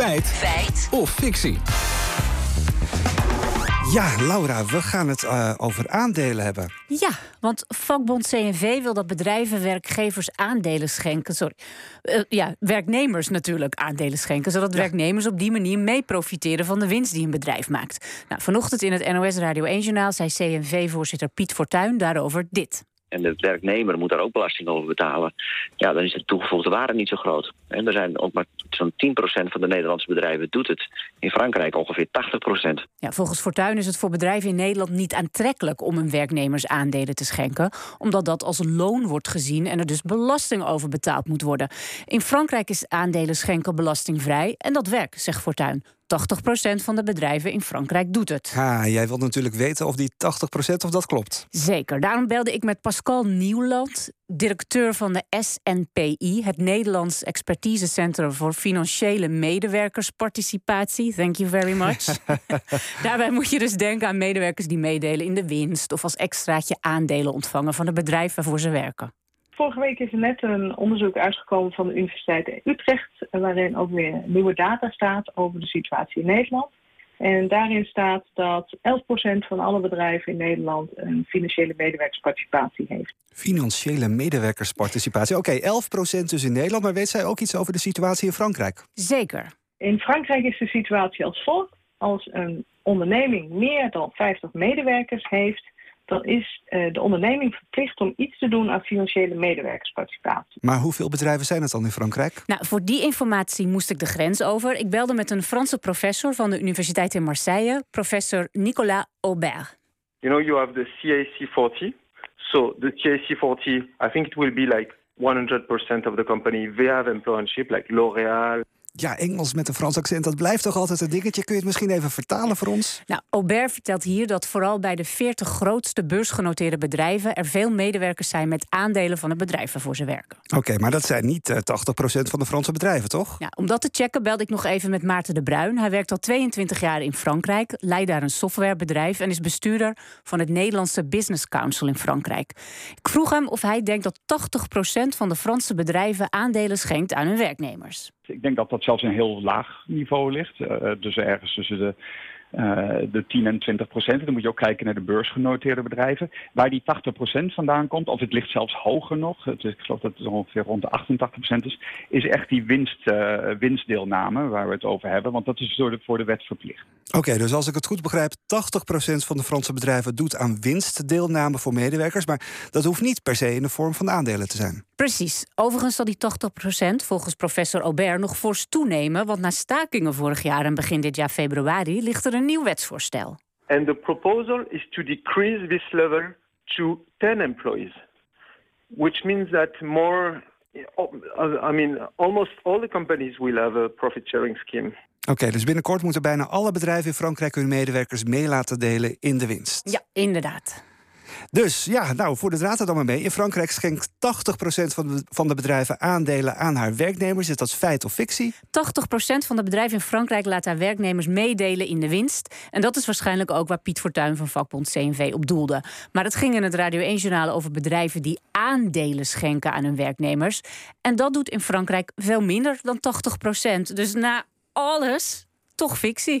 Feit. Feit. Of fictie. Ja, Laura, we gaan het uh, over aandelen hebben. Ja, want vakbond CNV wil dat bedrijven werkgevers aandelen schenken. Sorry. Uh, ja, werknemers natuurlijk aandelen schenken. Zodat ja. werknemers op die manier mee profiteren van de winst die een bedrijf maakt. Nou, vanochtend in het NOS Radio 1-journaal zei CNV-voorzitter Piet Fortuyn daarover dit en de werknemer moet daar ook belasting over betalen, ja, dan is de toegevoegde waarde niet zo groot. En er zijn ook maar zo'n 10% van de Nederlandse bedrijven doet het. In Frankrijk ongeveer 80%. Ja, volgens Fortuyn is het voor bedrijven in Nederland niet aantrekkelijk om hun werknemers aandelen te schenken, omdat dat als loon wordt gezien en er dus belasting over betaald moet worden. In Frankrijk is aandelen schenken belastingvrij en dat werkt, zegt Fortuyn. 80% van de bedrijven in Frankrijk doet het. Ha, jij wilt natuurlijk weten of die 80% of dat klopt. Zeker. Daarom belde ik met Pascal Nieuwland, directeur van de SNPI, het Nederlands Expertisecentrum voor Financiële Medewerkersparticipatie. Thank you very much. Daarbij moet je dus denken aan medewerkers die meedelen in de winst of als extraatje aandelen ontvangen van het bedrijf waarvoor ze werken. Vorige week is er net een onderzoek uitgekomen van de Universiteit Utrecht, waarin ook weer nieuwe data staat over de situatie in Nederland. En daarin staat dat 11% van alle bedrijven in Nederland een financiële medewerkersparticipatie heeft. Financiële medewerkersparticipatie. Oké, okay, 11% dus in Nederland, maar weet zij ook iets over de situatie in Frankrijk? Zeker. In Frankrijk is de situatie als volgt. Als een onderneming meer dan 50 medewerkers heeft, dan is uh, de onderneming verplicht om iets te doen aan financiële medewerkersparticipatie. Maar hoeveel bedrijven zijn het dan in Frankrijk? Nou, voor die informatie moest ik de grens over. Ik belde met een Franse professor van de Universiteit in Marseille, professor Nicolas Aubert. You know, you have the CAC 40. So the CAC 40, I think it will be like 100% of the company they have employmentship, like L'Oréal. Ja, Engels met een Frans accent, dat blijft toch altijd een dingetje. Kun je het misschien even vertalen voor ons? Nou, Aubert vertelt hier dat vooral bij de 40 grootste beursgenoteerde bedrijven er veel medewerkers zijn met aandelen van het bedrijf waarvoor ze werken. Oké, maar dat zijn niet uh, eh, 80% van de Franse bedrijven, toch? Ja, om dat te checken belde ik nog even met Maarten de Bruin. Hij werkt al 22 jaar in Frankrijk, leidt daar een softwarebedrijf en is bestuurder van het Nederlandse Business Council in Frankrijk. Ik vroeg hem of hij denkt dat 80% van de Franse bedrijven aandelen schenkt aan hun werknemers. Ik denk dat dat zelfs een heel laag niveau ligt. Uh, dus ergens tussen de, de 10 en 20 procent. Dan moet je ook kijken naar de beursgenoteerde bedrijven. Waar die 80 procent vandaan komt, of het ligt zelfs hoger nog. Het is, ik geloof dat het ongeveer rond de 88 procent is. Is echt die winst, uh, winstdeelname waar we het over hebben. Want dat is door de, voor de wet verplicht. Oké, dus als ik het goed begrijp, 80% van de Franse bedrijven doet aan winstdeelname voor medewerkers. Maar dat hoeft niet per se in de vorm van aandelen te zijn. Precies. Overigens zal die 80% volgens professor Aubert nog fors toenemen. Want na stakingen vorig jaar en begin dit jaar februari ligt er een nieuw wetsvoorstel. And the proposal is to decrease this level to 10 employees. Which means that more I mean, almost all the companies will have a profit sharing scheme. Oké, dus binnenkort moeten bijna alle bedrijven in Frankrijk hun medewerkers mee laten delen in de winst. Ja, inderdaad. Dus ja, nou, voor de draad er dan maar mee. In Frankrijk schenkt 80% van de, van de bedrijven aandelen aan haar werknemers. Is dat feit of fictie? 80% van de bedrijven in Frankrijk laat haar werknemers meedelen in de winst. En dat is waarschijnlijk ook waar Piet Fortuyn van vakbond CNV op doelde. Maar het ging in het Radio 1-journaal over bedrijven die aandelen schenken aan hun werknemers. En dat doet in Frankrijk veel minder dan 80%. Dus na alles toch fictie.